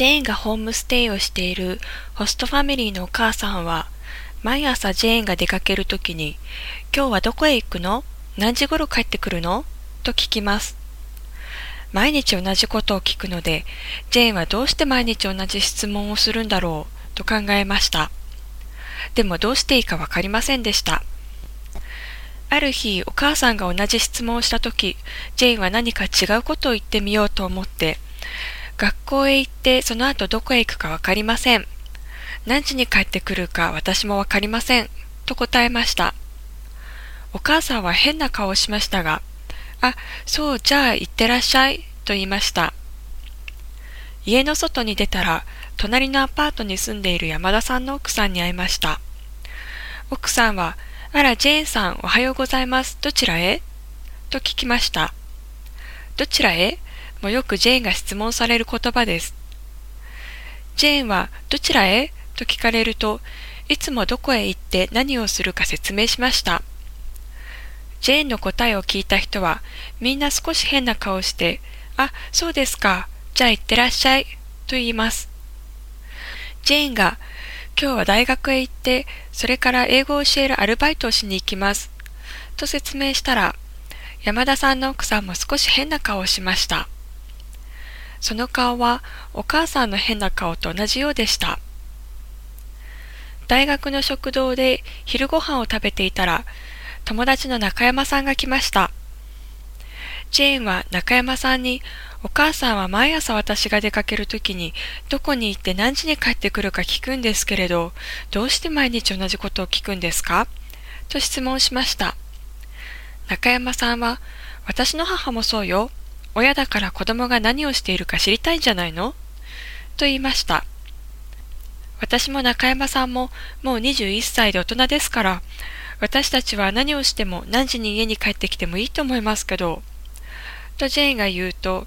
ジェーンがホームステイをしているホストファミリーのお母さんは、毎朝ジェーンが出かけるときに、今日はどこへ行くの？何時頃帰ってくるの？と聞きます。毎日同じことを聞くので、ジェーンはどうして毎日同じ質問をするんだろう？と考えました。でもどうしていいかわかりませんでした。ある日、お母さんが同じ質問をしたとき、ジェーンは何か違うことを言ってみようと思って、学校へ行ってその後どこへ行くかわかりません。何時に帰ってくるか私もわかりません。と答えました。お母さんは変な顔をしましたが、あ、そう、じゃあ行ってらっしゃい、と言いました。家の外に出たら、隣のアパートに住んでいる山田さんの奥さんに会いました。奥さんは、あら、ジェーンさん、おはようございます。どちらへ？と聞きました。どちらへ？もよくジェーンが質問される言葉です。ジェーンはどちらへと聞かれると、いつもどこへ行って何をするか説明しました。ジェーンの答えを聞いた人は、みんな少し変な顔して、あ、そうですか、じゃあ行ってらっしゃい、と言います。ジェーンが、今日は大学へ行って、それから英語を教えるアルバイトをしに行きます。と説明したら、山田さんの奥さんも少し変な顔をしました。その顔はお母さんの変な顔と同じようでした。大学の食堂で昼ご飯を食べていたら、友達の中山さんが来ました。ジェーンは中山さんに、お母さんは毎朝私が出かけるときに、どこに行って何時に帰ってくるか聞くんですけれど、どうして毎日同じことを聞くんですか？と質問しました。中山さんは、私の母もそうよ。親だから子供が何をしているか知りたいんじゃないの？と言いました。私も中山さんももう21歳で大人ですから、私たちは何をしても何時に家に帰ってきてもいいと思いますけど、とジェーンが言うと、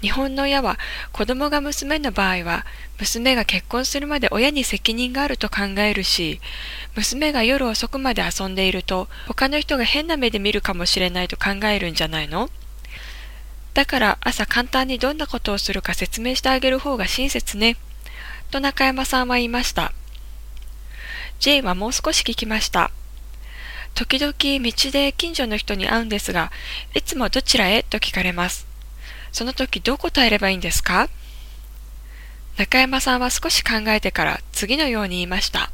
日本の親は子供が娘の場合は娘が結婚するまで親に責任があると考えるし娘が夜遅くまで遊んでいると他の人が変な目で見るかもしれないと考えるんじゃないの？だから朝簡単にどんなことをするか説明してあげる方が親切ね。と中山さんは言いました。ジェイはもう少し聞きました。時々道で近所の人に会うんですが、いつもどちらへ？と聞かれます。その時どう答えればいいんですか？中山さんは少し考えてから次のように言いました。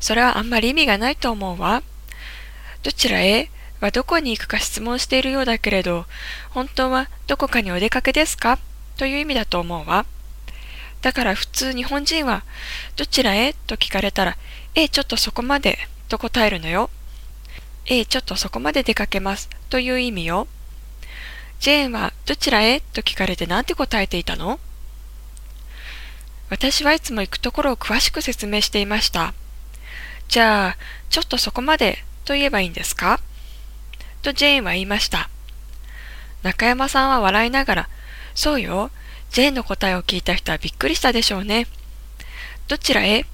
それはあんまり意味がないと思うわ。どちらへ？はどこに行くか質問しているようだけれど、本当はどこかにお出かけですか？という意味だと思うわ。だから普通日本人は、どちらへ？と聞かれたら、ええ、ちょっとそこまで？と答えるのよ。ええ、ちょっとそこまで出かけます？という意味よ。ジェーンはどちらへ？と聞かれて何て答えていたの？私はいつも行くところを詳しく説明していました。じゃあ、ちょっとそこまで？と言えばいいんですか？とジェーンは言いました。中山さんは笑いながら、そうよ、ジェーンの答えを聞いた人はびっくりしたでしょうね。どちらへ？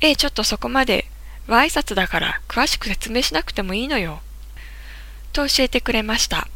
ええ、ちょっとそこまで。は挨拶だから詳しく説明しなくてもいいのよ。と教えてくれました。